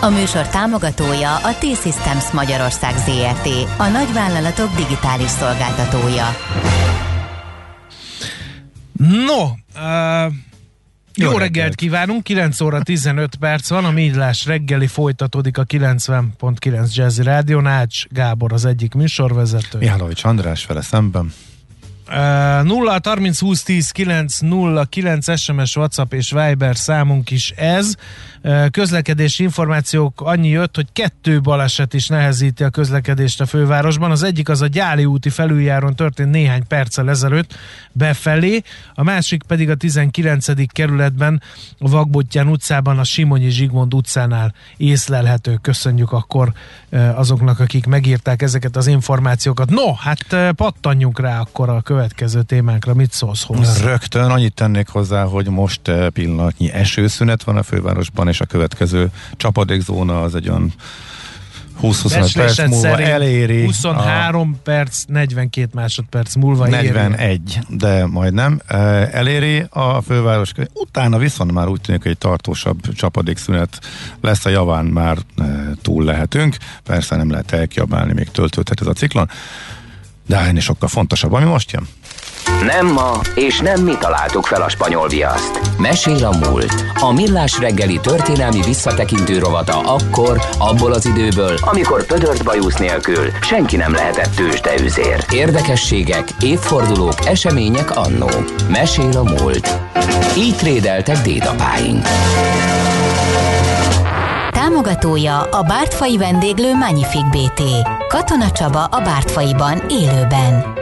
A műsor támogatója a T-Systems Magyarország ZRT, a nagyvállalatok digitális szolgáltatója. No, uh, jó, jó reggelt kívánunk, 9 óra 15 perc van, a Millás reggeli folytatódik a 90.9 Jazzy Rádió, Nács Gábor az egyik műsorvezető. Mihálovics András vele szemben. 0 30 20 10 9 0 9 SMS, WhatsApp és Viber számunk is ez. Közlekedési információk annyi jött, hogy kettő baleset is nehezíti a közlekedést a fővárosban. Az egyik az a Gyáli úti felüljáron történt néhány perccel ezelőtt befelé, a másik pedig a 19. kerületben a Vagbottyán utcában a Simonyi Zsigmond utcánál észlelhető. Köszönjük akkor azoknak, akik megírták ezeket az információkat. No, hát pattanjunk rá akkor a következő témánkra. Mit szólsz hozzá? Rögtön annyit tennék hozzá, hogy most pillanatnyi esőszünet van a fővárosban, és a következő csapadékzóna az egy olyan 20-25 perc múlva eléri. 23 a perc, 42 másodperc múlva 41, éri. de majdnem eléri a főváros. Utána viszont már úgy tűnik, hogy egy tartósabb csapadékszünet lesz a javán, már túl lehetünk. Persze nem lehet elkiabálni, még töltődhet ez a ciklon. De ennél sokkal fontosabb, ami most jön. Nem ma, és nem mi találtuk fel a spanyol viaszt. Mesél a múlt. A millás reggeli történelmi visszatekintő rovata akkor, abból az időből, amikor pödört bajusz nélkül senki nem lehetett tőzsdeüzér. Érdekességek, évfordulók, események annó. Mesél a múlt. Így trédeltek dédapáink. Támogatója a Bártfai vendéglő Magnific BT. Katona Csaba a Bártfaiban élőben.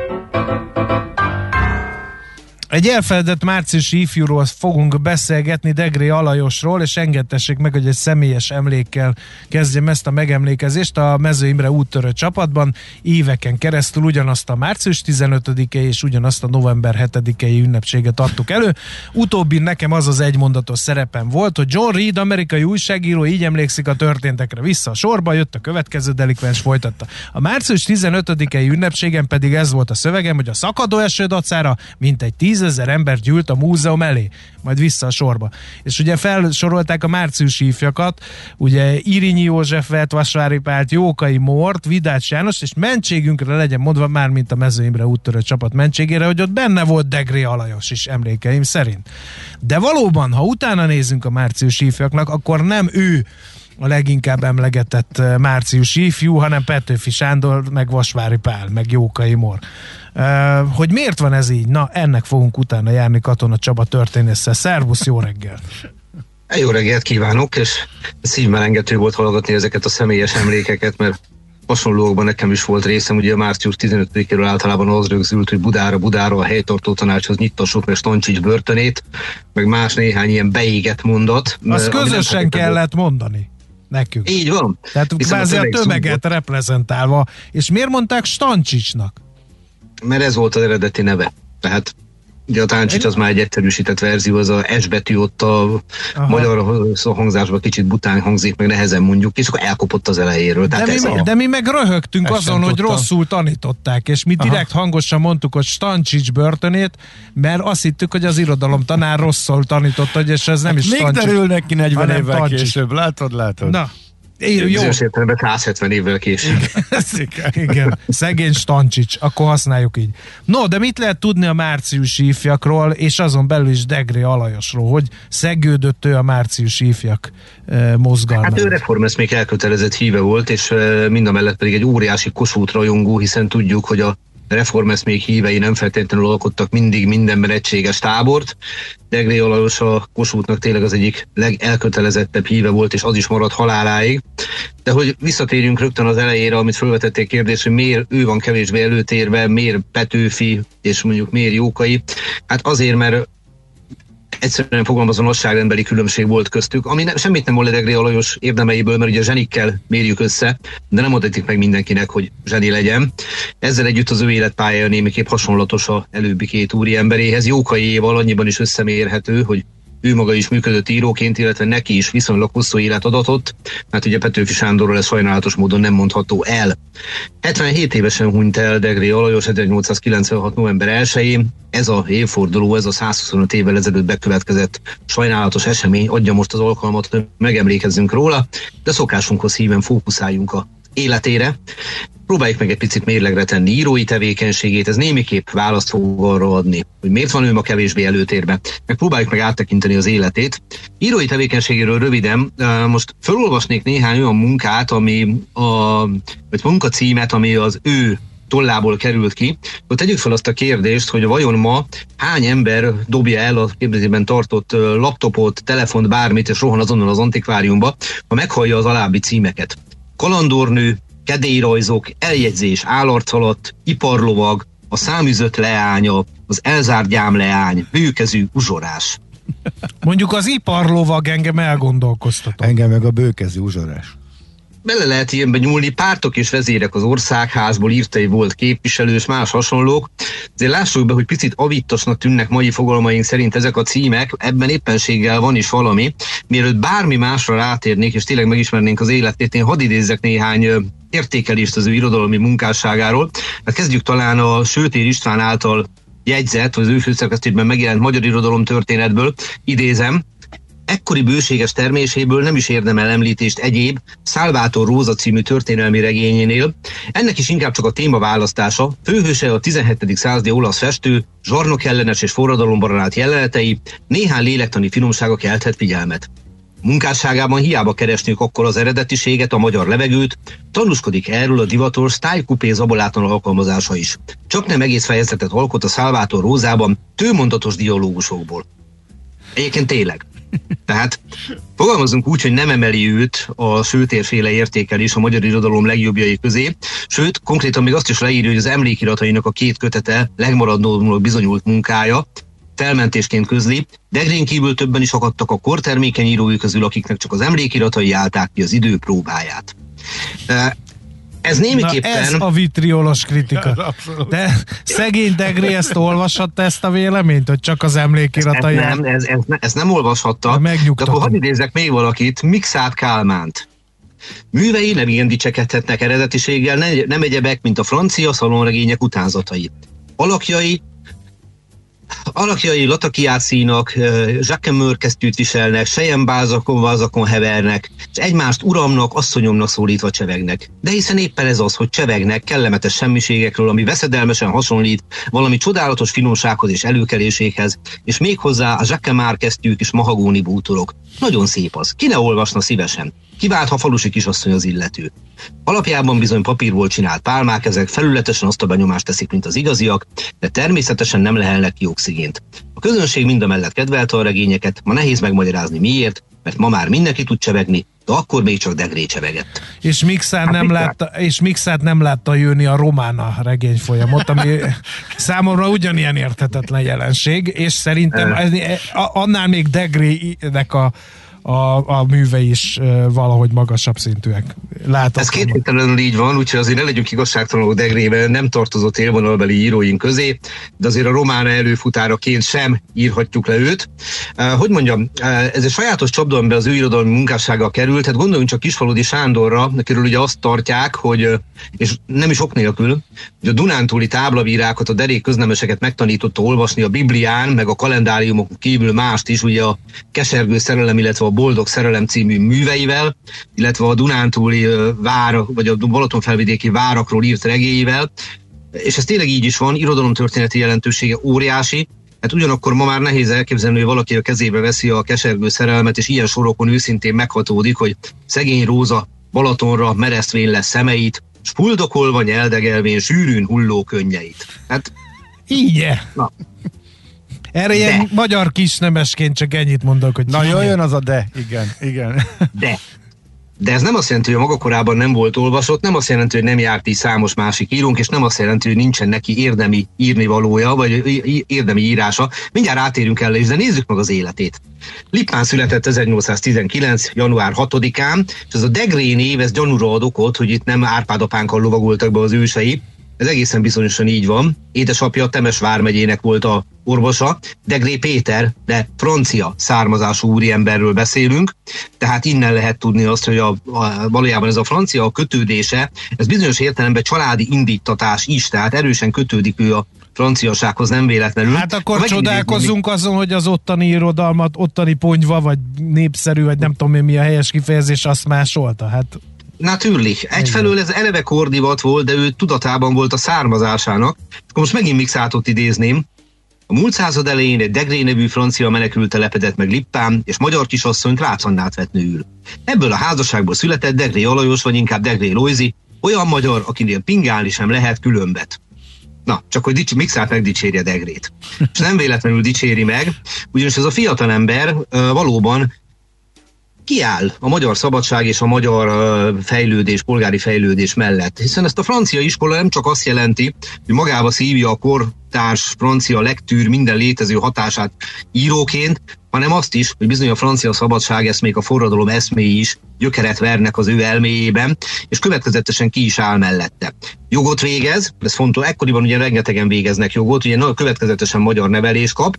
Egy elfeledett márciusi ifjúról fogunk beszélgetni Degré Alajosról, és engedtessék meg, hogy egy személyes emlékkel kezdjem ezt a megemlékezést. A Mező Imre úttörő csapatban éveken keresztül ugyanazt a március 15-e és ugyanazt a november 7-i ünnepséget adtuk elő. Utóbbi nekem az az egymondatos szerepem volt, hogy John Reed, amerikai újságíró, így emlékszik a történtekre. Vissza a sorba, jött a következő delikvens, folytatta. A március 15-i ünnepségen pedig ez volt a szövegem, hogy a szakadó eső dacára mintegy 10 tízezer ember gyűlt a múzeum elé, majd vissza a sorba. És ugye felsorolták a márciusi ifjakat, ugye Irinyi Józsefet, Vasvári Pált, Jókai Mort, Vidács János, és mentségünkre legyen mondva már, mint a mezőimre úttörő csapat mentségére, hogy ott benne volt Degré Alajos is emlékeim szerint. De valóban, ha utána nézünk a márciusi ifjaknak, akkor nem ő a leginkább emlegetett eh, márciusi ifjú, hanem Petőfi Sándor, meg Vasvári Pál, meg Jókai Mor. Uh, hogy miért van ez így? Na, ennek fogunk utána járni Katona Csaba történésszel. Szervusz, jó reggel! Jó reggelt kívánok, és szívmelengető volt hallgatni ezeket a személyes emlékeket, mert hasonlókban nekem is volt részem, ugye a március 15-éről általában az rögzült, hogy Budára, Budára a helytartó tanácshoz nyittassuk meg Stancsics börtönét, meg más néhány ilyen beégett mondat. Azt közösen kellett mondani nekünk. Így van. Tehát kvázi a tömeget reprezentálva. És miért mondták Stancsicsnak? Mert ez volt az eredeti neve. Tehát Ugye a táncsics az már egy egyszerűsített verzió, az a S betű ott a Aha. magyar hangzásban kicsit bután hangzik, meg nehezen mondjuk, és akkor elkopott az elejéről. De, mi, a... de mi meg röhögtünk Ezt azon, hogy rosszul tanították, és mi direkt Aha. hangosan mondtuk, hogy Stancsics börtönét, mert azt hittük, hogy az irodalom tanár rosszul tanította, és ez nem hát is Még Stancsics. derül neki 40 évvel Tancsics. később, látod, látod. Na, én, jó. értelemben 170 évvel később. Igen, igen, szegény Stancsics, akkor használjuk így. No, de mit lehet tudni a márciusi ifjakról, és azon belül is Degré Alajosról, hogy szegődött ő a márciusi ifjak e, mozgalmára? Hát ő reformeszmék elkötelezett híve volt, és e, mind a mellett pedig egy óriási Kossuth rajongó, hiszen tudjuk, hogy a reformeszmék hívei nem feltétlenül alkottak mindig mindenben egységes tábort. Degré Alajos a Kossuthnak tényleg az egyik legelkötelezettebb híve volt, és az is maradt haláláig. De hogy visszatérjünk rögtön az elejére, amit felvetették kérdés, hogy miért ő van kevésbé előtérve, miért Petőfi, és mondjuk miért Jókai. Hát azért, mert egyszerűen fogalmazva nagyságrendbeli különbség volt köztük, ami ne, semmit nem mond Degré Alajos érdemeiből, mert ugye zsenikkel mérjük össze, de nem adatik meg mindenkinek, hogy zseni legyen. Ezzel együtt az ő életpálya némiképp hasonlatos a előbbi két úri emberéhez. Jókai Éval annyiban is összemérhető, hogy ő maga is működött íróként, illetve neki is viszonylag hosszú élet adatott, mert ugye Petőfi Sándorról ez sajnálatos módon nem mondható el. 77 évesen hunyt el Degré Alajos 1896. november 1-én. Ez a évforduló, ez a 125 évvel ezelőtt bekövetkezett sajnálatos esemény adja most az alkalmat, hogy megemlékezzünk róla, de szokásunkhoz híven fókuszáljunk a életére. Próbáljuk meg egy picit mérlegre tenni írói tevékenységét, ez némiképp választ fog arra adni, hogy miért van ő ma kevésbé előtérbe. Meg próbáljuk meg áttekinteni az életét. Írói tevékenységéről röviden, most felolvasnék néhány olyan munkát, ami a, vagy munkacímet, ami az ő tollából került ki, akkor tegyük fel azt a kérdést, hogy vajon ma hány ember dobja el a képzésében tartott laptopot, telefont, bármit, és rohan azonnal az antikváriumba, ha meghallja az alábbi címeket. Kalandornő, kedélyrajzok, eljegyzés állarc iparlovag, a számüzött leánya, az elzárt gyámleány, bőkezű uzsorás. Mondjuk az iparlovag engem elgondolkoztatott. Engem meg a bőkezű uzsorás bele lehet ilyenbe nyúlni, pártok és vezérek az országházból írtai volt képviselő és más hasonlók. Azért lássuk be, hogy picit avittosnak tűnnek mai fogalmaink szerint ezek a címek, ebben éppenséggel van is valami. Mielőtt bármi másra rátérnék, és tényleg megismernénk az életét, én hadd idézzek néhány értékelést az ő irodalmi munkásságáról. Hát kezdjük talán a Sőtér István által jegyzett, az ő főszerkesztésben megjelent magyar irodalom történetből, idézem, ekkori bőséges terméséből nem is érdemel említést egyéb Salvator Róza című történelmi regényénél. Ennek is inkább csak a téma választása. Főhőse a 17. századi olasz festő, zsarnok ellenes és forradalombaranát jelenetei, néhány lélektani finomsága kelthet figyelmet. Munkásságában hiába keresnünk akkor az eredetiséget, a magyar levegőt, tanúskodik erről a divatos Style Coupé zabolátlan alkalmazása is. Csak nem egész fejezetet alkot a Salvator Rózában tőmondatos dialógusokból. Egyébként tényleg. Tehát fogalmazunk úgy, hogy nem emeli őt a sőtérféle értékelés a magyar irodalom legjobbjai közé, sőt, konkrétan még azt is leírja, hogy az emlékiratainak a két kötete legmaradóbbnak bizonyult munkája, felmentésként közli, Degrén kívül többen is akadtak a kortermékeny írói közül, akiknek csak az emlékiratai állták ki az idő próbáját. Ez némiképpen... Na ez a vitriolos kritika. De szegény Degré ezt olvashatta ezt a véleményt, hogy csak az emlékiratai... Ez, nem, ez, ez, ez nem olvashatta. De akkor hadd idézek még valakit, Mixát Kálmánt. Művei nem ilyen dicsekedhetnek eredetiséggel, nem egyebek, mint a francia szalonregények utánzatai. Alakjai alakjai latakiátszínak, zsákemőr kesztyűt viselnek, sejembázakon, vázakon hevernek, és egymást uramnak, asszonyomnak szólítva csevegnek. De hiszen éppen ez az, hogy csevegnek kellemetes semmiségekről, ami veszedelmesen hasonlít valami csodálatos finomsághoz és előkeléséhez, és méghozzá a zsákemár kesztyűk és mahagóni bútorok. Nagyon szép az. Ki ne olvasna szívesen? Kivált, ha falusi kisasszony az illető. Alapjában bizony papírból csinált pálmák, ezek felületesen azt a benyomást teszik, mint az igaziak, de természetesen nem lehelnek ki oxigént. A közönség mind a mellett kedvelte a regényeket, ma nehéz megmagyarázni miért, mert ma már mindenki tud csevegni, de akkor még csak Degré csevegett. És Mixát hát nem, látta, és Mixát nem látta jönni a Romána regény folyamot, ami számomra ugyanilyen érthetetlen jelenség, és szerintem ez, annál még Degré-nek a a, a műve is valahogy magasabb szintűek. Látom. Ez kétségtelenül így van, úgyhogy azért ne legyünk igazságtalanok Degrével, nem tartozott élvonalbeli íróink közé, de azért a román előfutáraként sem írhatjuk le őt. Hogy mondjam, ez egy sajátos csapda, amiben az ő irodalmi munkássága került, hát gondoljunk csak Kisfaludi Sándorra, akiről ugye azt tartják, hogy, és nem is ok nélkül, hogy a Dunántúli táblavírákat, a derék köznemeseket megtanította olvasni a Biblián, meg a kalendáriumok kívül mást is, ugye a kesergő szerelem, illetve a Boldog Szerelem című műveivel, illetve a Dunántúli vár, vagy a Balatonfelvidéki várakról írt regényével, és ez tényleg így is van, irodalomtörténeti jelentősége óriási, Hát ugyanakkor ma már nehéz elképzelni, hogy valaki a kezébe veszi a kesergő szerelmet, és ilyen sorokon őszintén meghatódik, hogy szegény Róza Balatonra meresztvén lesz szemeit, s fuldokolva nyeldegelvén sűrűn hulló könnyeit. Hát így Na. Erre de. ilyen magyar kisnemesként csak ennyit mondok, hogy Na jöjjön az a de, igen, igen. De. de ez nem azt jelenti, hogy a maga korában nem volt olvasott, nem azt jelenti, hogy nem járt így számos másik írónk, és nem azt jelenti, hogy nincsen neki érdemi írnivalója, vagy érdemi írása. Mindjárt átérünk el is, de nézzük meg az életét. Lippán született 1819. január 6-án, és ez a Degré név, ez gyanúra ad okot, hogy itt nem Árpád apánkkal lovagoltak be az ősei, ez egészen bizonyosan így van. Édesapja Temes vármegyének volt a orvosa, Degré Péter, de francia származású úriemberről beszélünk, tehát innen lehet tudni azt, hogy a, a, valójában ez a francia a kötődése, ez bizonyos értelemben családi indítatás is, tehát erősen kötődik ő a franciasághoz nem véletlenül. Hát akkor csodálkozunk azon, hogy az ottani irodalmat, ottani ponyva, vagy népszerű, vagy nem tudom én mi a helyes kifejezés, azt másolta. Hát Natürlich. Egyfelől ez eleve kordivat volt, de ő tudatában volt a származásának. Akkor most megint Mixátot idézném. A múlt század elején egy Degré nevű francia menekült telepedett meg Lippán, és magyar kisasszonyt Rácannát vett nőül. Ebből a házasságból született Degré Alajos, vagy inkább Degré Lojzi, olyan magyar, akinél pingálni sem lehet különbet. Na, csak hogy dics, Mixát megdicsérje Degrét. És nem véletlenül dicséri meg, ugyanis ez a fiatalember uh, valóban kiáll a magyar szabadság és a magyar fejlődés, polgári fejlődés mellett. Hiszen ezt a francia iskola nem csak azt jelenti, hogy magába szívja a kortárs francia lektűr minden létező hatását íróként, hanem azt is, hogy bizony a francia szabadság eszmék, a forradalom eszméi is gyökeret vernek az ő elméjében, és következetesen ki is áll mellette. Jogot végez, ez fontos, ekkoriban ugye rengetegen végeznek jogot, ugye következetesen magyar nevelés kap,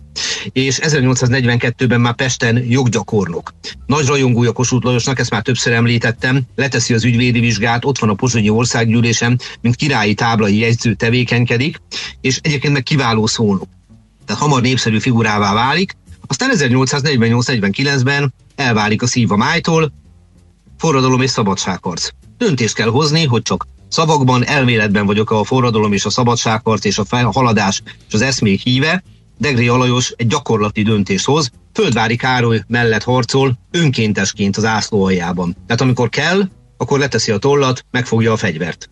és 1842-ben már Pesten joggyakornok. Nagy rajongója Kossuth Lajosnak, ezt már többször említettem, leteszi az ügyvédi vizsgát, ott van a Pozsonyi Országgyűlésen, mint királyi táblai jegyző tevékenykedik, és egyébként meg kiváló szónok. Tehát hamar népszerű figurává válik, aztán 1848-49-ben elválik a szív a májtól, forradalom és szabadságharc. Döntést kell hozni, hogy csak szavakban, elméletben vagyok a forradalom és a szabadságharc és a haladás és az eszmék híve, Degré Alajos egy gyakorlati döntést hoz, Földvári Károly mellett harcol önkéntesként az ászló aljában. Tehát amikor kell, akkor leteszi a tollat, megfogja a fegyvert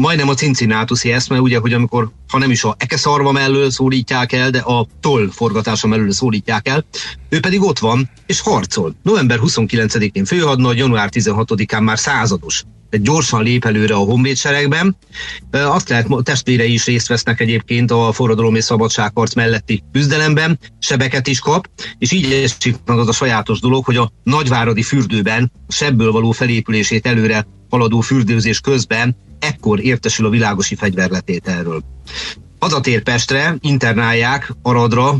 majdnem a cincinátuszi eszme, ugye, hogy amikor, ha nem is a ekeszarva mellől szólítják el, de a toll forgatása mellől szólítják el, ő pedig ott van, és harcol. November 29-én főhadnagy, január 16-án már százados egy gyorsan lép előre a honvédseregben. Azt lehet, testvérei is részt vesznek egyébként a forradalom és szabadságharc melletti küzdelemben, sebeket is kap, és így esik meg az a sajátos dolog, hogy a nagyváradi fürdőben a sebből való felépülését előre haladó fürdőzés közben ekkor értesül a világosi fegyverletételről. Hazatér Pestre, internálják Aradra,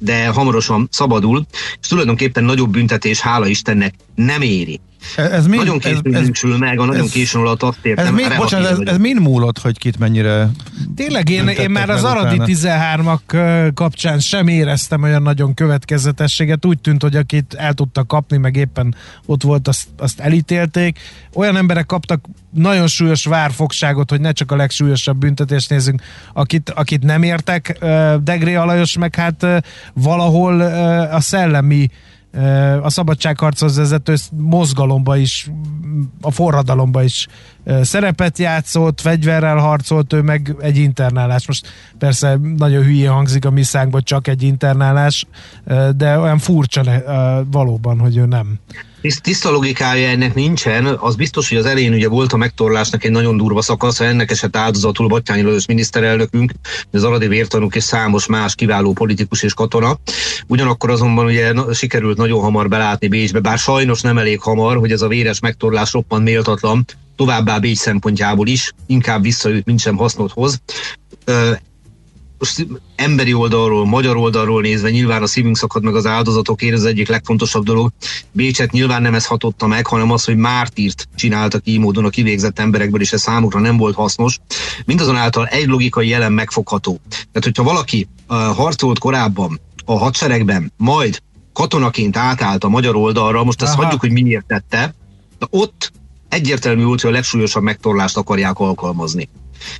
de hamarosan szabadul, és tulajdonképpen nagyobb büntetés, hála Istennek, nem éri. Ez mind, nagyon későn ez, ez, meg, a nagyon ez, későn alatt azt értem. Ez, mind, bocsánat, ez, ez mind múlott, hogy kit mennyire Tényleg én, én már az Aradi 13-ak kapcsán sem éreztem olyan nagyon következetességet. Úgy tűnt, hogy akit el tudtak kapni, meg éppen ott volt, azt, azt elítélték. Olyan emberek kaptak nagyon súlyos várfogságot, hogy ne csak a legsúlyosabb büntetést nézzünk, akit, akit nem értek. Degré Alajos meg hát valahol a szellemi a szabadságharchoz vezető mozgalomba is, a forradalomba is szerepet játszott, fegyverrel harcolt, ő meg egy internálás. Most persze nagyon hülyén hangzik a mi csak egy internálás, de olyan furcsa valóban, hogy ő nem. Tiszta logikája ennek nincsen, az biztos, hogy az elején ugye volt a megtorlásnak egy nagyon durva szakasz, ennek esett áldozatul Battyányi Lajos miniszterelnökünk, az Aradi Vértanúk és számos más kiváló politikus és katona. Ugyanakkor azonban ugye sikerült nagyon hamar belátni Bécsbe, bár sajnos nem elég hamar, hogy ez a véres megtorlás roppant méltatlan, továbbá Bécs szempontjából is, inkább visszaüt, mint sem hasznot hoz most emberi oldalról, magyar oldalról nézve nyilván a szívünk szakad meg az áldozatokért, ez egyik legfontosabb dolog. Bécset nyilván nem ez hatotta meg, hanem az, hogy mártírt csináltak így módon a kivégzett emberekből, és ez számukra nem volt hasznos. Mindazonáltal egy logikai jelen megfogható. Tehát, hogyha valaki uh, harcolt korábban a hadseregben, majd katonaként átállt a magyar oldalra, most ezt Aha. hagyjuk, hogy miért tette, de ott egyértelmű volt, hogy a legsúlyosabb megtorlást akarják alkalmazni.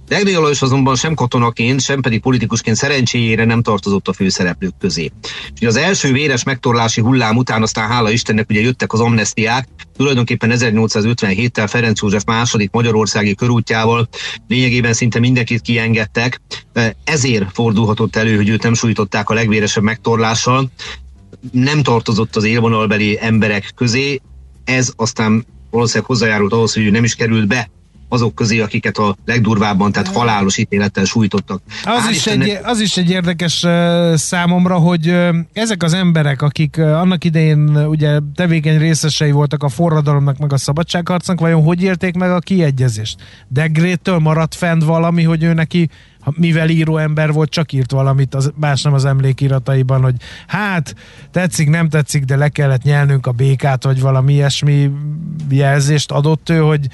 Degri Alajos azonban sem katonaként, sem pedig politikusként szerencséjére nem tartozott a főszereplők közé. És az első véres megtorlási hullám után aztán hála Istennek ugye jöttek az amnestiák, tulajdonképpen 1857-tel Ferenc József második magyarországi körútjával. Lényegében szinte mindenkit kiengedtek, ezért fordulhatott elő, hogy őt nem sújtották a legvéresebb megtorlással, nem tartozott az élvonalbeli emberek közé, ez aztán valószínűleg hozzájárult ahhoz, hogy ő nem is került be azok közé, akiket a legdurvábban, tehát halálos ítélettel sújtottak. Az, is egy, az is egy érdekes számomra, hogy ezek az emberek, akik annak idején ugye tevékeny részesei voltak a forradalomnak, meg a szabadságharcnak, vajon hogy élték meg a kiegyezést? Degrétől maradt fent valami, hogy ő neki mivel író ember volt, csak írt valamit, az, más nem az emlékirataiban, hogy hát tetszik, nem tetszik, de le kellett nyelnünk a békát, vagy valami ilyesmi jelzést adott ő, hogy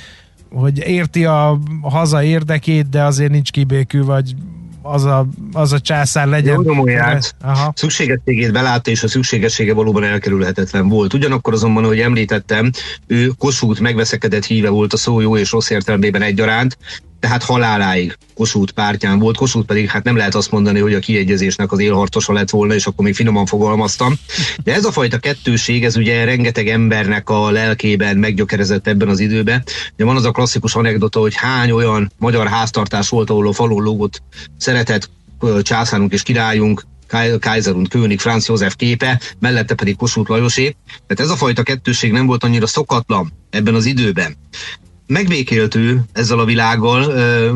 hogy érti a haza érdekét, de azért nincs kibékül, vagy az a, az a császár legyen. Jó Aha. szükségességét belátta, és a szükségessége valóban elkerülhetetlen volt. Ugyanakkor azonban, hogy említettem, ő Kossuth megveszekedett híve volt a szó jó és rossz értelmében egyaránt, tehát haláláig Kossuth pártján volt, Kossuth pedig hát nem lehet azt mondani, hogy a kiegyezésnek az élharcosa lett volna, és akkor még finoman fogalmaztam. De ez a fajta kettőség, ez ugye rengeteg embernek a lelkében meggyökerezett ebben az időben. Ugye van az a klasszikus anekdota, hogy hány olyan magyar háztartás volt, ahol a falon lógott szeretett császárunk és királyunk, Kaiser und König, Franz József képe, mellette pedig Kossuth Lajosé. Tehát ez a fajta kettőség nem volt annyira szokatlan ebben az időben megbékélt ő ezzel a világgal,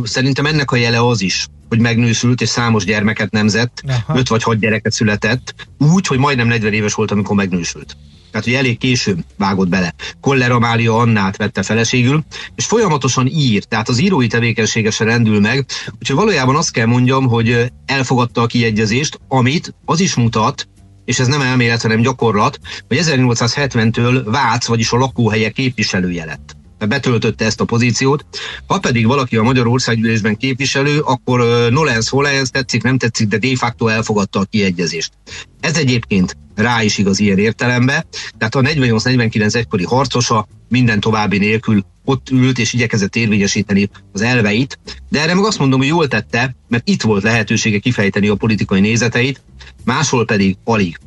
szerintem ennek a jele az is, hogy megnősült és számos gyermeket nemzett, Aha. öt vagy hat gyereket született, úgy, hogy majdnem 40 éves volt, amikor megnősült. Tehát, hogy elég későn vágott bele. Koller Amália Annát vette feleségül, és folyamatosan ír, tehát az írói tevékenysége se rendül meg, úgyhogy valójában azt kell mondjam, hogy elfogadta a kiegyezést, amit az is mutat, és ez nem elmélet, hanem gyakorlat, hogy 1870-től Vác, vagyis a lakóhelye képviselője lett betöltötte ezt a pozíciót. Ha pedig valaki a Magyar Országgyűlésben képviselő, akkor nolens volens, tetszik, nem tetszik, de de facto elfogadta a kiegyezést. Ez egyébként rá is igaz ilyen értelembe, tehát a 48-49 egykori harcosa minden további nélkül ott ült és igyekezett érvényesíteni az elveit, de erre meg azt mondom, hogy jól tette, mert itt volt lehetősége kifejteni a politikai nézeteit, máshol pedig alig.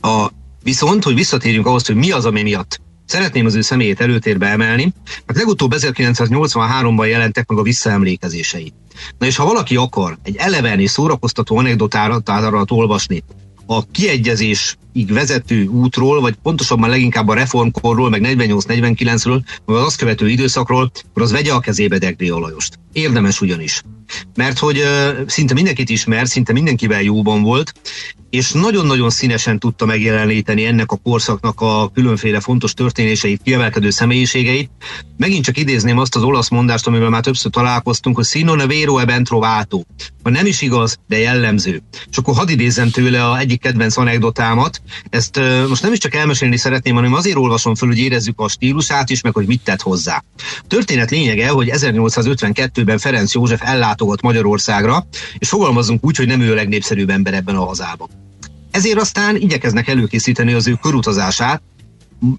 A, viszont, hogy visszatérjünk ahhoz, hogy mi az, ami miatt Szeretném az ő személyét előtérbe emelni. Hát legutóbb 1983-ban jelentek meg a visszaemlékezései. Na és ha valaki akar egy eleven és szórakoztató anekdotárat olvasni a kiegyezésig vezető útról, vagy pontosabban leginkább a reformkorról, meg 48-49-ről, vagy az azt követő időszakról, akkor az vegye a kezébe Degré Olajost. Érdemes ugyanis. Mert hogy szinte mindenkit ismer, szinte mindenkivel jóban volt, és nagyon-nagyon színesen tudta megjeleníteni ennek a korszaknak a különféle fontos történéseit, kiemelkedő személyiségeit. Megint csak idézném azt az olasz mondást, amivel már többször találkoztunk, hogy sino ne vero e ben trovato. Ha nem is igaz, de jellemző. És akkor hadd idézzem tőle a egyik kedvenc anekdotámat. Ezt most nem is csak elmesélni szeretném, hanem azért olvasom föl, hogy érezzük a stílusát is, meg hogy mit tett hozzá. Történet lényege, hogy 1852-ben Ferenc József ellátogat Magyarországra, és fogalmazunk úgy, hogy nem ő a legnépszerűbb ember ebben a hazában. Ezért aztán igyekeznek előkészíteni az ő körutazását,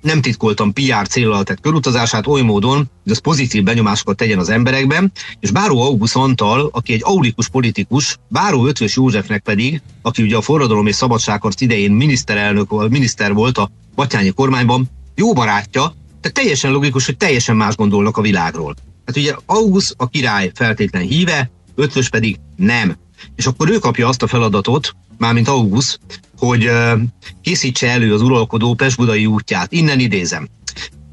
nem titkoltan PR célral tett körutazását oly módon, hogy az pozitív benyomásokat tegyen az emberekben, és Báró August Antal, aki egy aulikus politikus, Báró Ötvös Józsefnek pedig, aki ugye a forradalom és szabadságharc idején miniszterelnök, vagy miniszter volt a Batyányi kormányban, jó barátja, tehát teljesen logikus, hogy teljesen más gondolnak a világról. Hát ugye August a király feltétlen híve, Ötvös pedig nem. És akkor ő kapja azt a feladatot, mármint August, hogy készítse elő az uralkodó Pesbudai útját. Innen idézem.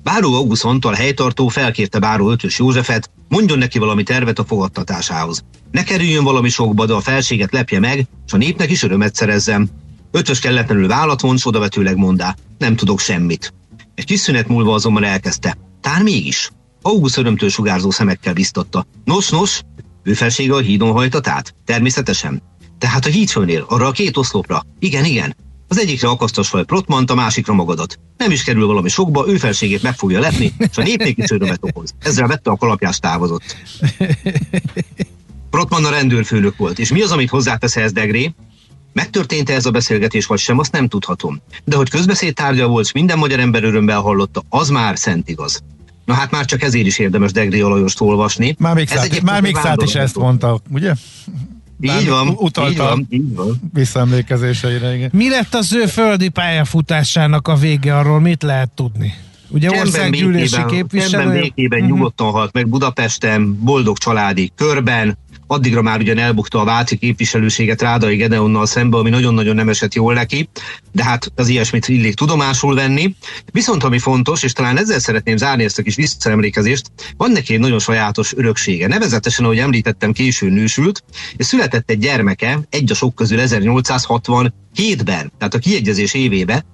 Báró August Antal helytartó felkérte Báró Ötös Józsefet, mondjon neki valami tervet a fogadtatásához. Ne kerüljön valami sokba, de a felséget lepje meg, és a népnek is örömet szerezzem. Ötös kelletlenül vállat vonsz, odavetőleg mondá. Nem tudok semmit. Egy kis szünet múlva azonban elkezdte. Tár mégis. August örömtől sugárzó szemekkel biztatta. Nos, nos, ő felsége a hídon hajtat át? Természetesen. Tehát a hídfőnél, arra a két oszlopra. Igen, igen. Az egyikre akasztas fel Protmant, a másikra magadat. Nem is kerül valami sokba, ő felségét meg fogja lepni, és a népnék is örömet okoz. Ezzel vette a kalapjást távozott. Protman a rendőrfőnök volt, és mi az, amit hozzátesz ez Degré? Megtörtént ez a beszélgetés, vagy sem, azt nem tudhatom. De hogy közbeszéd tárgya volt, és minden magyar ember örömmel hallotta, az már szent igaz. Na hát már csak ezért is érdemes Degré Alajost olvasni. Már még, szát, már még szát is ezt mondta, ugye? Így van, utalta így van, így van. visszaemlékezéseire. Igen. Mi lett az ő földi pályafutásának a vége, arról mit lehet tudni? Ugye országgyűlési képviselő? békében uh-huh. nyugodtan halt meg Budapesten, boldog családi körben, addigra már ugyan elbukta a Váci képviselőséget Rádai Gedeonnal szembe, ami nagyon-nagyon nem esett jól neki, de hát az ilyesmit illik tudomásul venni. Viszont ami fontos, és talán ezzel szeretném zárni ezt a kis visszaemlékezést, van neki egy nagyon sajátos öröksége. Nevezetesen, ahogy említettem, későn nősült, és született egy gyermeke, egy a sok közül 1867-ben, tehát a kiegyezés évébe,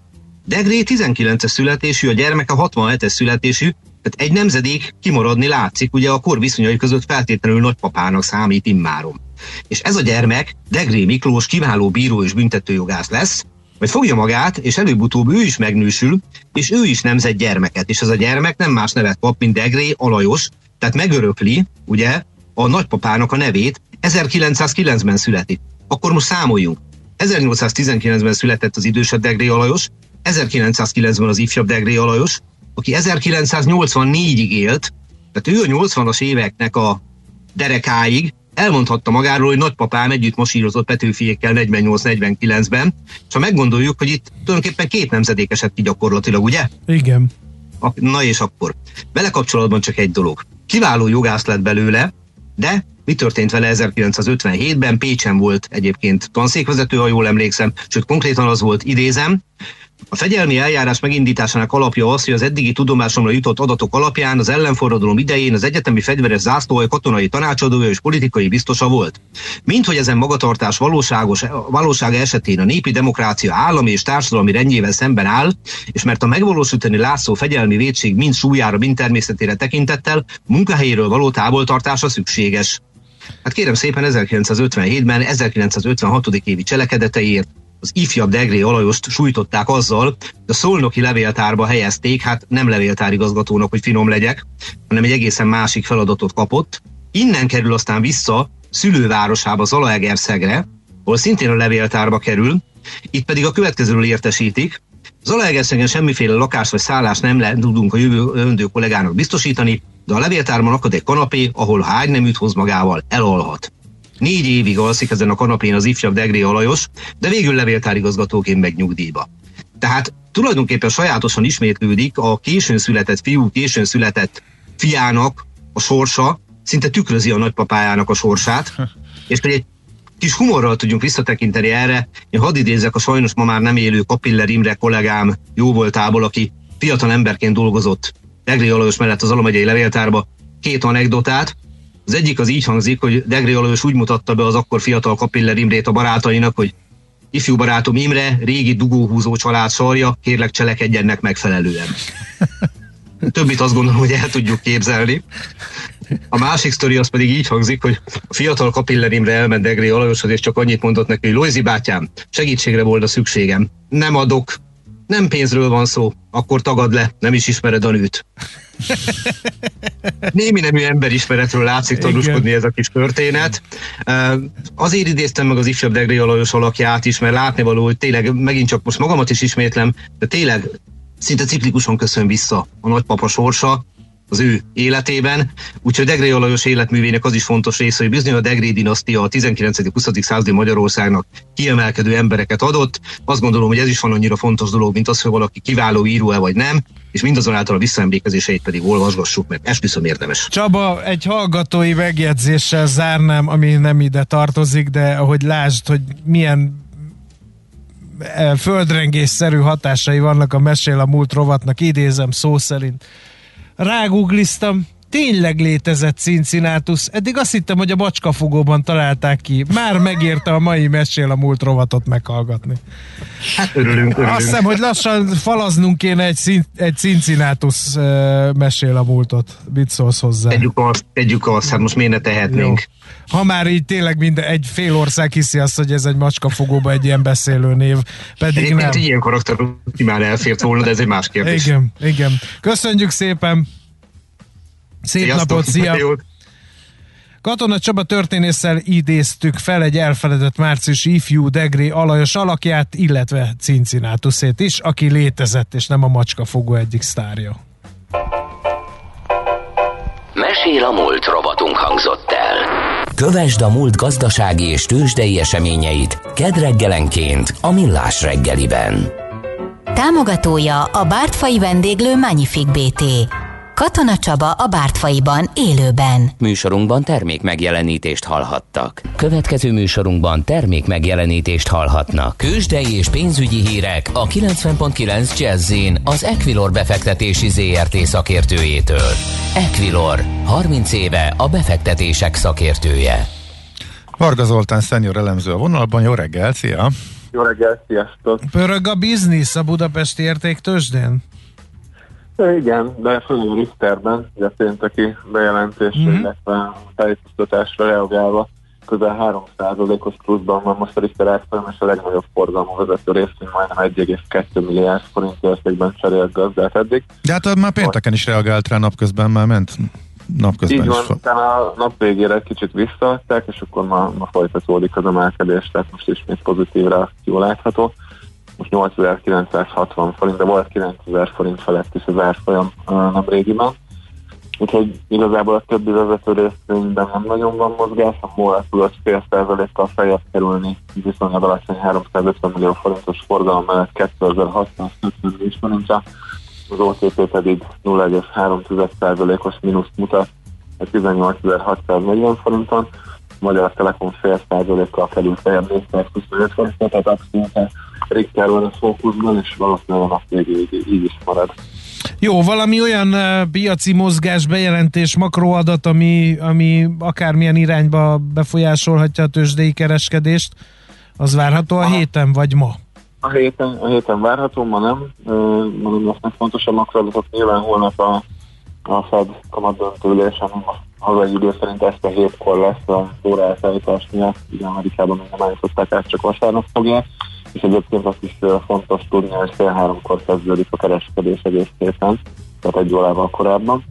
Degré 19-es születésű, a gyermeke 67-es születésű, tehát egy nemzedék kimaradni látszik, ugye a kor viszonyai között feltétlenül nagypapának számít immárom. És ez a gyermek, Degré Miklós kiváló bíró és büntetőjogász lesz, vagy fogja magát, és előbb-utóbb ő is megnősül, és ő is nemzett gyermeket, és ez a gyermek nem más nevet kap, mint Degré Alajos, tehát megörökli, ugye, a nagypapának a nevét, 1909-ben születik. Akkor most számoljunk. 1819-ben született az idősebb Degré Alajos, 1909-ben az ifjabb Degré Alajos, aki 1984-ig élt, tehát ő a 80-as éveknek a derekáig elmondhatta magáról, hogy nagypapám együtt masírozott Petőfiékkel 48-49-ben, és ha meggondoljuk, hogy itt tulajdonképpen két nemzedék esett ki gyakorlatilag, ugye? Igen. Na és akkor. Vele kapcsolatban csak egy dolog. Kiváló jogász lett belőle, de mi történt vele 1957-ben? Pécsen volt egyébként tanszékvezető, ha jól emlékszem, sőt konkrétan az volt, idézem, a fegyelmi eljárás megindításának alapja az, hogy az eddigi tudomásomra jutott adatok alapján az ellenforradalom idején az egyetemi fegyveres zászlóaj katonai tanácsadója és politikai biztosa volt. Mint hogy ezen magatartás valóságos, valósága esetén a népi demokrácia állami és társadalmi rendjével szemben áll, és mert a megvalósítani látszó fegyelmi védség mind súlyára, mind természetére tekintettel munkahelyéről való távoltartása szükséges. Hát kérem szépen 1957-ben, 1956. évi cselekedeteiért az ifjabb Degré Alajost sújtották azzal, hogy a szolnoki levéltárba helyezték, hát nem levéltárigazgatónak, hogy finom legyek, hanem egy egészen másik feladatot kapott. Innen kerül aztán vissza szülővárosába, Zalaegerszegre, ahol szintén a levéltárba kerül, itt pedig a következőről értesítik, Zalaegerszegen semmiféle lakás vagy szállás nem lehet tudunk a jövő kollégának biztosítani, de a levéltárban akad egy kanapé, ahol ha ágyneműt hoz magával, elalhat. Négy évig alszik ezen a kanapén az ifjabb Degré Alajos, de végül levéltárigazgatóként megy nyugdíjba. Tehát tulajdonképpen sajátosan ismétlődik a későn született fiú, későn született fiának a sorsa, szinte tükrözi a nagypapájának a sorsát, és hogy egy kis humorral tudjunk visszatekinteni erre, én hadd idézek a sajnos ma már nem élő Kapiller Imre kollégám jó voltából, aki fiatal emberként dolgozott Degré Alajos mellett az Alamegyei Levéltárba, két anekdotát, az egyik az így hangzik, hogy Degri Alajos úgy mutatta be az akkor fiatal Kapiller Imrét a barátainak, hogy ifjú barátom Imre, régi dugóhúzó család sarja, kérlek cselekedjenek megfelelően. Többit azt gondolom, hogy el tudjuk képzelni. A másik sztori az pedig így hangzik, hogy a fiatal Kapiller Imre elment Degri Alajoshoz, és csak annyit mondott neki, hogy Lojzi bátyám, segítségre volna szükségem. Nem adok, nem pénzről van szó, akkor tagad le, nem is ismered a nőt. Némi nemű emberismeretről látszik tanúskodni ez a kis történet. Azért idéztem meg az ifjabb Degré Alajos alakját is, mert látni való, hogy tényleg megint csak most magamat is ismétlem, de tényleg szinte ciklikusan köszön vissza a nagypapa sorsa, az ő életében. Úgyhogy Degré Alajos életművének az is fontos része, hogy bizony a Degré dinasztia a 19.-20. századi Magyarországnak kiemelkedő embereket adott. Azt gondolom, hogy ez is van annyira fontos dolog, mint az, hogy valaki kiváló író-e vagy nem, és mindazonáltal a visszaemlékezéseit pedig olvasgassuk, mert esküszöm érdemes. Csaba, egy hallgatói megjegyzéssel zárnám, ami nem ide tartozik, de ahogy lásd, hogy milyen e, földrengésszerű hatásai vannak a Mesél a múlt rovatnak, idézem szó szerint rágugliztam, tényleg létezett Cincinnatus. Eddig azt hittem, hogy a macskafogóban találták ki. Már megérte a mai mesél a múlt rovatot meghallgatni. Hát örülünk, örülünk. Azt hiszem, hogy lassan falaznunk kéne egy, egy Cincinnatus mesél a múltot. Mit szólsz hozzá? Tegyük azt, tegyük azt, hát most miért ne tehetnénk. Jó. Ha már így tényleg minden, egy fél ország hiszi azt, hogy ez egy macskafogóba egy ilyen beszélő név, pedig Egyébként nem. ilyen karakter már elfért volna, de ez egy más kérdés. Igen, igen. Köszönjük szépen! Szép Sziasztok, napot, szia! Jót. Katona Csaba történésszel idéztük fel egy elfeledett március ifjú Degré alajos alakját, illetve Cincinnatusét is, aki létezett, és nem a macskafogó egyik sztárja. Mesél a múlt rovatunk hangzott el. Kövesd a múlt gazdasági és tőzsdei eseményeit kedreggelenként a Millás reggeliben. Támogatója a Bártfai vendéglő Magnific BT Katona Csaba a Bártfaiban élőben. Műsorunkban termék megjelenítést hallhattak. Következő műsorunkban termék megjelenítést hallhatnak. Kősdei és pénzügyi hírek a 90.9 jazz az Equilor befektetési ZRT szakértőjétől. Equilor, 30 éve a befektetések szakértője. Varga Zoltán szenior elemző a vonalban, jó reggel, szia! Jó reggel, sziasztok! Pörög a biznisz a budapesti értéktősdén? Igen, de főleg Richterben, ugye pénteki bejelentésre, mm-hmm. illetve tájékoztatásra reagálva közel 3%-os pluszban van most a Richter árfolyam, és a legnagyobb forgalmú vezető részén majdnem 1,2 milliárd forint értékben cserélt gazdát eddig. De hát már pénteken is reagált rá, napközben már ment napközben Így van, is. utána a nap végére kicsit visszaadták, és akkor ma, ma folytatódik az emelkedés, tehát most ismét pozitív reakció látható most 8960 forint, de volt 9000 forint felett is az árfolyam nem régiben. Úgyhogy igazából a többi vezető részvényben nem nagyon van mozgás, a MOL tudott fél százalékkal feljebb kerülni viszonylag alacsony 350 millió forintos forgalom mellett 2654 forintra, az OTP pedig 0,3%-os mínuszt mutat, 18.640 forinton, Magyar Telekom fél százalékkal került feljebb 425 forintra, tehát abszolút Richter van a fókuszban, és valószínűleg a nap végéig így is marad. Jó, valami olyan piaci mozgás, bejelentés, makroadat, ami, ami akármilyen irányba befolyásolhatja a tőzsdei kereskedést, az várható a, a héten, vagy ma? A héten, a héten várható, ma nem. Mondom, lesznek fontosabb makroadatok. Nyilván holnap a, a Fed kamatdöntőlés, ami a hazai idő szerint este hétkor lesz a óraelszállítás miatt. Ugye Amerikában még nem állították át, csak vasárnap fogják és egyébként azt is fontos tudni, hogy fél háromkor kezdődik a kereskedés egész héten, tehát egy órával korábban.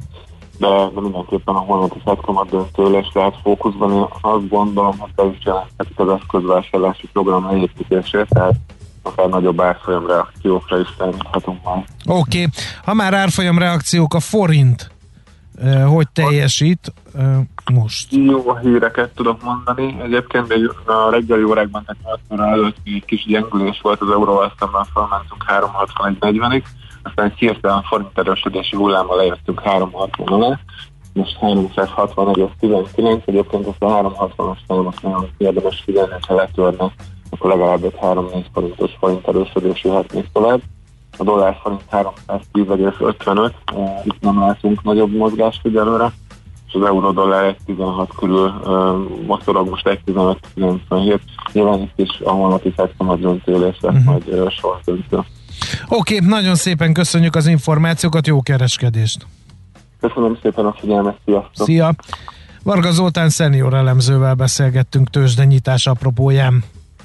De, de mindenképpen a holnapi szektomat döntőles lehet fókuszban. Én azt gondolom, hogy be is jelenthetik az eszközvásárlási program leépítését, tehát akár nagyobb árfolyam reakciókra is számíthatunk majd. Oké, okay. ha már árfolyam reakciók, a forint hogy teljesít most? Jó híreket tudok mondani. Egyébként egy, a reggeli órákban, tehát 8 előtt egy kis gyengülés volt az euróval szemben, felmentünk 361.40-ig, aztán hirtelen forint erősödési hullámmal lejöttünk 360 alá, most 360,19, egyébként ezt a 360-as számot nagyon érdemes figyelni, ha letörne, akkor legalább egy 3-4 forintos forint erősödés jöhet tovább a dollár forint 310,55, itt nem látunk nagyobb mozgást egyelőre, és az euró dollár 1,16 körül motorog most 1,15,97. Nyilván itt is a holnapi fektemet döntőlés lesz uh-huh. majd uh, sor döntő. Oké, okay, nagyon szépen köszönjük az információkat, jó kereskedést! Köszönöm szépen a figyelmet, sziasztok! Szia! Varga Zoltán szenior elemzővel beszélgettünk tőzsdenyítás apropóján.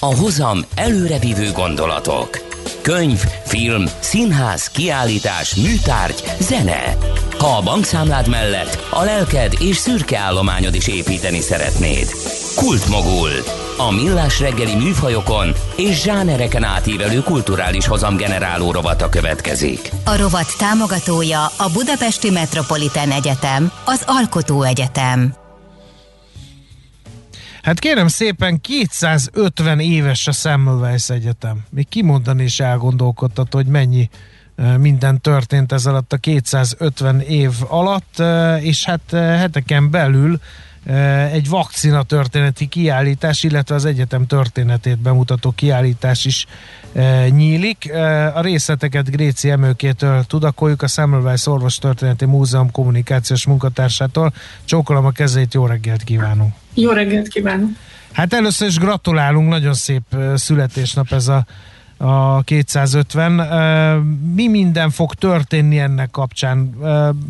a hozam előrevívő gondolatok. Könyv, film, színház, kiállítás, műtárgy, zene. Ha a bankszámlád mellett a lelked és szürke állományod is építeni szeretnéd. Kultmogul. A millás reggeli műfajokon és zsánereken átívelő kulturális hozamgeneráló rovata következik. A rovat támogatója a Budapesti Metropolitán Egyetem, az Alkotó Egyetem. Hát kérem szépen, 250 éves a Semmelweis Egyetem. Még kimondani is elgondolkodtat, hogy mennyi minden történt ez alatt a 250 év alatt, és hát heteken belül egy vakcina történeti kiállítás, illetve az egyetem történetét bemutató kiállítás is nyílik. A részleteket Gréci Emőkétől tudakoljuk, a Semmelweis Orvos Történeti Múzeum kommunikációs munkatársától. Csókolom a kezét, jó reggelt kívánunk! Jó reggelt kívánok! Hát először is gratulálunk, nagyon szép születésnap ez a a 250. Mi minden fog történni ennek kapcsán?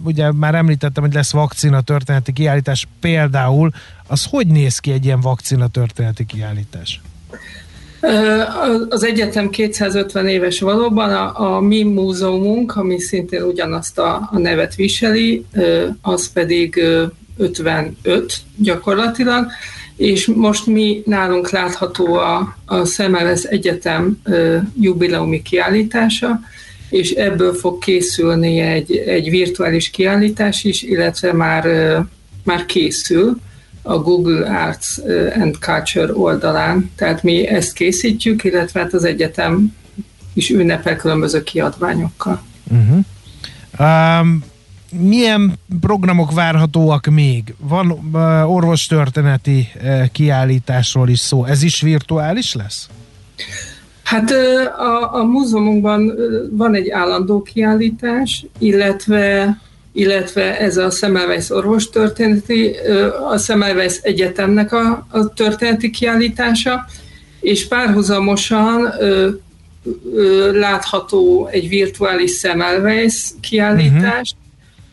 Ugye már említettem, hogy lesz vakcina történeti kiállítás például. Az hogy néz ki egy ilyen vakcina történeti kiállítás? Az egyetem 250 éves valóban, a, a mi múzeumunk, ami szintén ugyanazt a, a nevet viseli, az pedig 55 gyakorlatilag, és most mi nálunk látható a, a Szemelez Egyetem uh, jubileumi kiállítása, és ebből fog készülni egy, egy virtuális kiállítás is, illetve már, már készül a Google Arts and Culture oldalán. Tehát mi ezt készítjük, illetve hát az egyetem is ünnepel különböző kiadványokkal. Uh-huh. Um, milyen programok várhatóak még? Van uh, orvostörténeti uh, kiállításról is szó. Ez is virtuális lesz? Hát a, a múzeumunkban van egy állandó kiállítás, illetve illetve ez a Semmelweis orvostörténeti, a Semmelweis Egyetemnek a, a történeti kiállítása, és párhuzamosan ö, ö, látható egy virtuális Semmelweis kiállítás, uh-huh.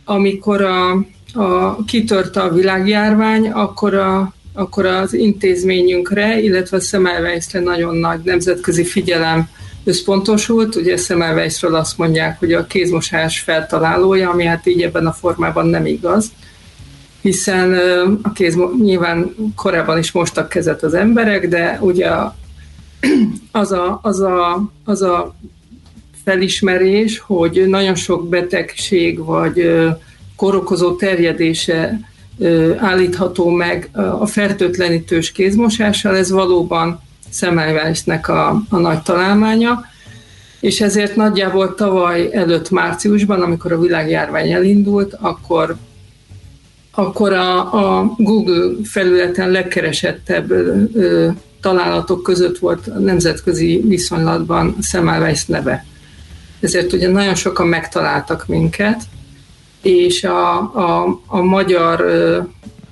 Amikor a, a kitört a világjárvány, akkor a akkor az intézményünkre, illetve a Semmelweisre nagyon nagy nemzetközi figyelem összpontosult. Ugye Semmelweisről azt mondják, hogy a kézmosás feltalálója, ami hát így ebben a formában nem igaz hiszen a kéz nyilván korábban is mostak kezet az emberek, de ugye az a, az a, az a felismerés, hogy nagyon sok betegség vagy korokozó terjedése állítható meg a fertőtlenítős kézmosással, ez valóban Semmelweisnek a, a nagy találmánya, és ezért nagyjából tavaly előtt márciusban, amikor a világjárvány elindult, akkor akkor a, a Google felületen legkeresettebb ö, találatok között volt a nemzetközi viszonylatban Semmelweis neve. Ezért ugye nagyon sokan megtaláltak minket, és a, a, a magyar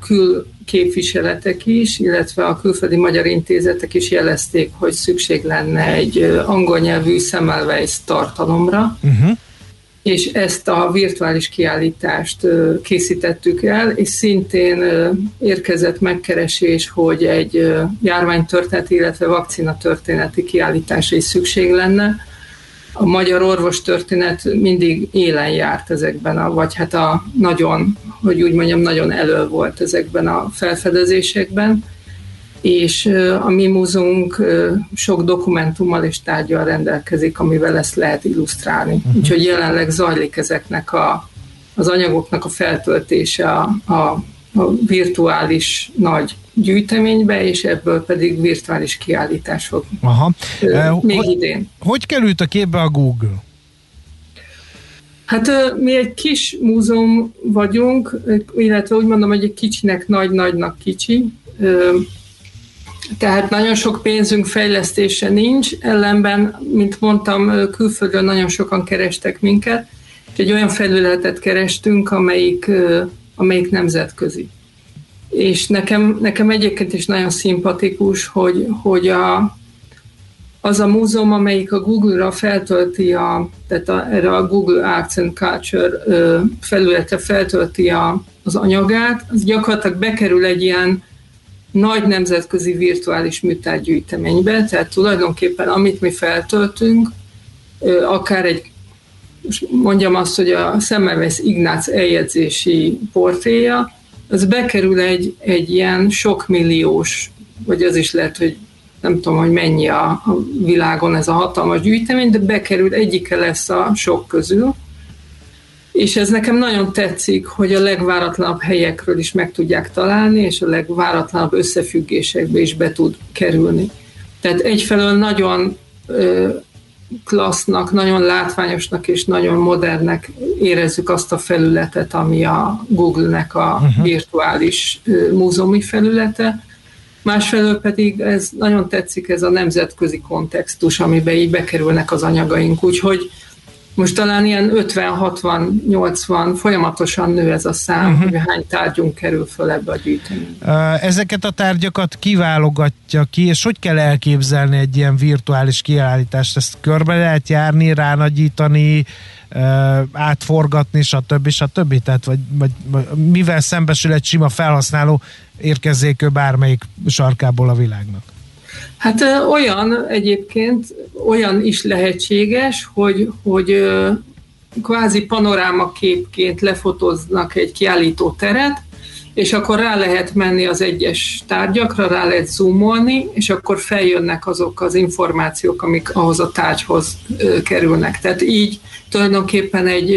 külképviseletek is, illetve a külföldi magyar intézetek is jelezték, hogy szükség lenne egy angol nyelvű Semmelweis tartalomra, uh-huh. és ezt a virtuális kiállítást készítettük el, és szintén érkezett megkeresés, hogy egy járványtörténeti, illetve vakcina történeti kiállításra is szükség lenne, a magyar orvostörténet mindig élen járt ezekben, a, vagy hát a nagyon, hogy úgy mondjam, nagyon elő volt ezekben a felfedezésekben, és a mi múzeumunk sok dokumentummal és tárgyal rendelkezik, amivel ezt lehet illusztrálni. Uh-huh. Úgyhogy jelenleg zajlik ezeknek a, az anyagoknak a feltöltése a, a, a virtuális nagy gyűjteménybe, és ebből pedig virtuális kiállítás fog Aha. még hogy, idén. Hogy került a képbe a Google? Hát mi egy kis múzeum vagyunk, illetve úgy mondom, hogy egy kicsinek nagy-nagynak kicsi. Tehát nagyon sok pénzünk fejlesztése nincs, ellenben, mint mondtam, külföldön nagyon sokan kerestek minket, és egy olyan felületet kerestünk, amelyik, amelyik nemzetközi. És nekem, nekem egyébként is nagyon szimpatikus, hogy, hogy a, az a múzeum, amelyik a Google-ra feltölti, a, tehát a, erre a Google Arts and Culture felületre feltölti a, az anyagát, az gyakorlatilag bekerül egy ilyen nagy nemzetközi virtuális műtárgyűjteménybe, tehát tulajdonképpen amit mi feltöltünk, akár egy mondjam azt, hogy a Semmelweis Ignác eljegyzési portréja, az bekerül egy, egy ilyen sok milliós, vagy az is lehet, hogy nem tudom, hogy mennyi a, a világon ez a hatalmas gyűjtemény, de bekerül, egyike lesz a sok közül, és ez nekem nagyon tetszik, hogy a legváratlanabb helyekről is meg tudják találni, és a legváratlanabb összefüggésekbe is be tud kerülni. Tehát egyfelől nagyon klassznak, nagyon látványosnak és nagyon modernnek érezzük azt a felületet, ami a Google-nek a uh-huh. virtuális múzeumi felülete. Másfelől pedig ez nagyon tetszik ez a nemzetközi kontextus, amiben így bekerülnek az anyagaink, úgyhogy most talán ilyen 50-60-80 folyamatosan nő ez a szám, uh-huh. hogy hány tárgyunk kerül föl ebbe a gyűjteménybe. Ezeket a tárgyakat kiválogatja ki, és hogy kell elképzelni egy ilyen virtuális kiállítást? Ezt körbe lehet járni, ránagyítani, átforgatni, stb. stb. Tehát, vagy, vagy, vagy mivel szembesül egy sima felhasználó érkezzék ő bármelyik sarkából a világnak? Hát olyan egyébként, olyan is lehetséges, hogy, hogy kvázi panorámaképként lefotoznak egy kiállító teret, és akkor rá lehet menni az egyes tárgyakra, rá lehet zoomolni, és akkor feljönnek azok az információk, amik ahhoz a tárgyhoz kerülnek. Tehát így tulajdonképpen egy,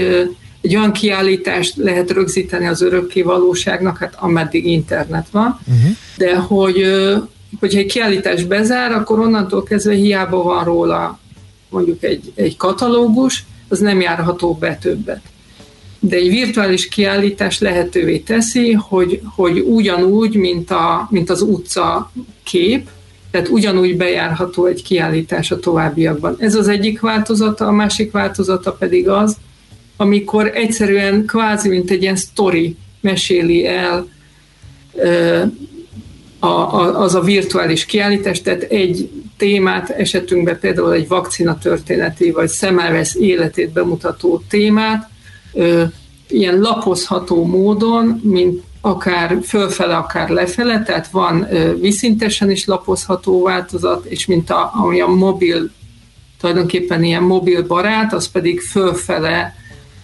egy olyan kiállítást lehet rögzíteni az örökké valóságnak, hát ameddig internet van, uh-huh. de hogy hogyha egy kiállítás bezár, akkor onnantól kezdve hiába van róla mondjuk egy, egy katalógus, az nem járható be többet de egy virtuális kiállítás lehetővé teszi, hogy, hogy ugyanúgy, mint, a, mint az utca kép, tehát ugyanúgy bejárható egy kiállítás a továbbiakban. Ez az egyik változata, a másik változata pedig az, amikor egyszerűen kvázi, mint egy ilyen sztori meséli el a, a, az a virtuális kiállítás, tehát egy témát, esetünkben például egy vakcina történeti, vagy szemelvesz életét bemutató témát, ilyen lapozható módon, mint akár fölfele, akár lefele, tehát van viszintesen is lapozható változat, és mint a, ami a mobil, tulajdonképpen ilyen mobil barát, az pedig fölfele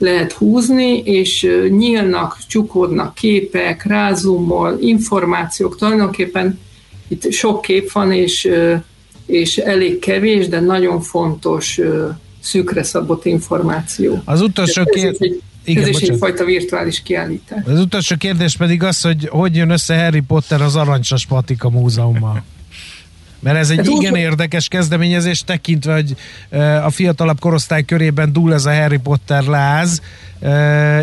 lehet húzni, és nyílnak, csukódnak képek, rázumol, információk, tulajdonképpen itt sok kép van, és, és elég kevés, de nagyon fontos szűkre szabott információ. Az utolsó kérdés... Igen, Ez is bocsánat. egyfajta virtuális kiállítás. Az utolsó kérdés pedig az, hogy hogy jön össze Harry Potter az Arancsas Patika Múzeummal? Mert ez egy hát igen úgy, érdekes kezdeményezés, tekintve, hogy a fiatalabb korosztály körében dúl ez a Harry Potter láz,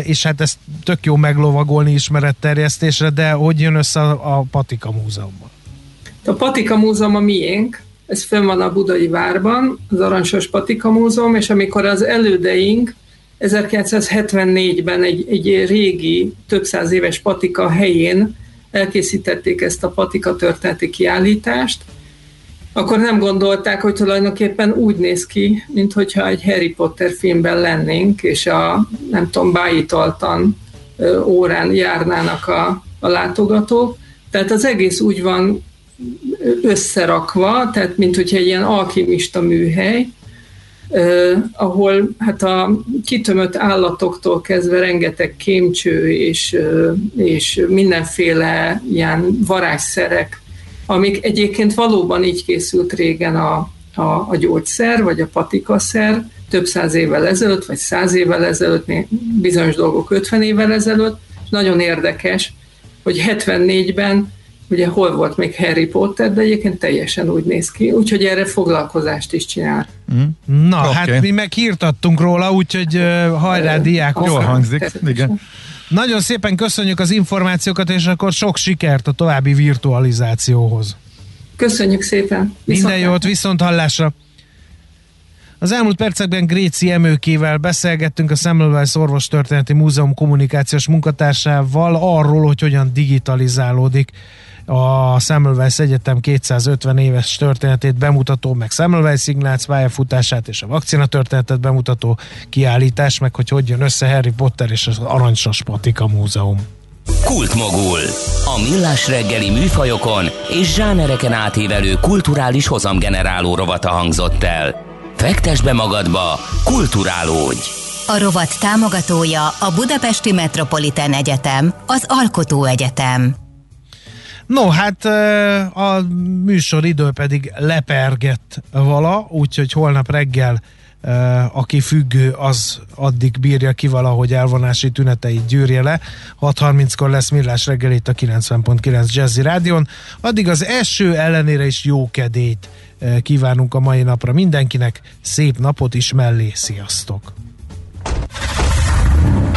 és hát ezt tök jó meglovagolni ismeretterjesztésre, de hogy jön össze a, Patika Múzeummal? A Patika Múzeum a miénk, ez fönn van a Budai Várban, az Arancsos Patika Múzeum, és amikor az elődeink 1974-ben egy, egy régi, több száz éves patika helyén elkészítették ezt a patika történeti kiállítást, akkor nem gondolták, hogy tulajdonképpen úgy néz ki, mint hogyha egy Harry Potter filmben lennénk, és a, nem tudom, bájítaltan órán járnának a, a látogatók. Tehát az egész úgy van összerakva, tehát mint hogyha egy ilyen alkimista műhely, Uh, ahol hát a kitömött állatoktól kezdve rengeteg kémcső és, és mindenféle ilyen varázsszerek, amik egyébként valóban így készült régen a, a, a gyógyszer, vagy a patikaszer, több száz évvel ezelőtt, vagy száz évvel ezelőtt, bizonyos dolgok 50 évvel ezelőtt. Nagyon érdekes, hogy 74-ben ugye hol volt még Harry Potter, de egyébként teljesen úgy néz ki, úgyhogy erre foglalkozást is csinál. Mm. Na, okay. hát mi meg hírtattunk róla, úgyhogy uh, hajrá diákok. Jól hangzik, igen. Nagyon szépen köszönjük az információkat, és akkor sok sikert a további virtualizációhoz. Köszönjük szépen. Viszont Minden jót, viszont hallásra. Az elmúlt percekben Gréci Emőkével beszélgettünk a Semmelweis Orvostörténeti Múzeum kommunikációs munkatársával arról, hogy hogyan digitalizálódik a Semmelweis Egyetem 250 éves történetét bemutató, meg Semmelweis Ignác pályafutását és a vakcina történetet bemutató kiállítás, meg hogy hogy jön össze Harry Potter és az Arancsas Patika Múzeum. Kultmogul. A millás reggeli műfajokon és zsánereken átívelő kulturális hozamgeneráló rovata hangzott el. Fektes be magadba, kulturálódj! A rovat támogatója a Budapesti Metropolitán Egyetem, az Alkotó Egyetem. No, hát a műsor idő pedig lepergett vala, úgyhogy holnap reggel aki függő, az addig bírja ki valahogy elvonási tüneteit gyűrje le. 6.30-kor lesz Millás reggel itt a 90.9 Jazzy Rádion. Addig az eső ellenére is jó kedét kívánunk a mai napra mindenkinek. Szép napot is mellé, sziasztok!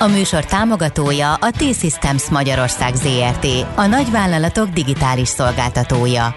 A műsor támogatója a T-Systems Magyarország ZRT, a nagyvállalatok digitális szolgáltatója.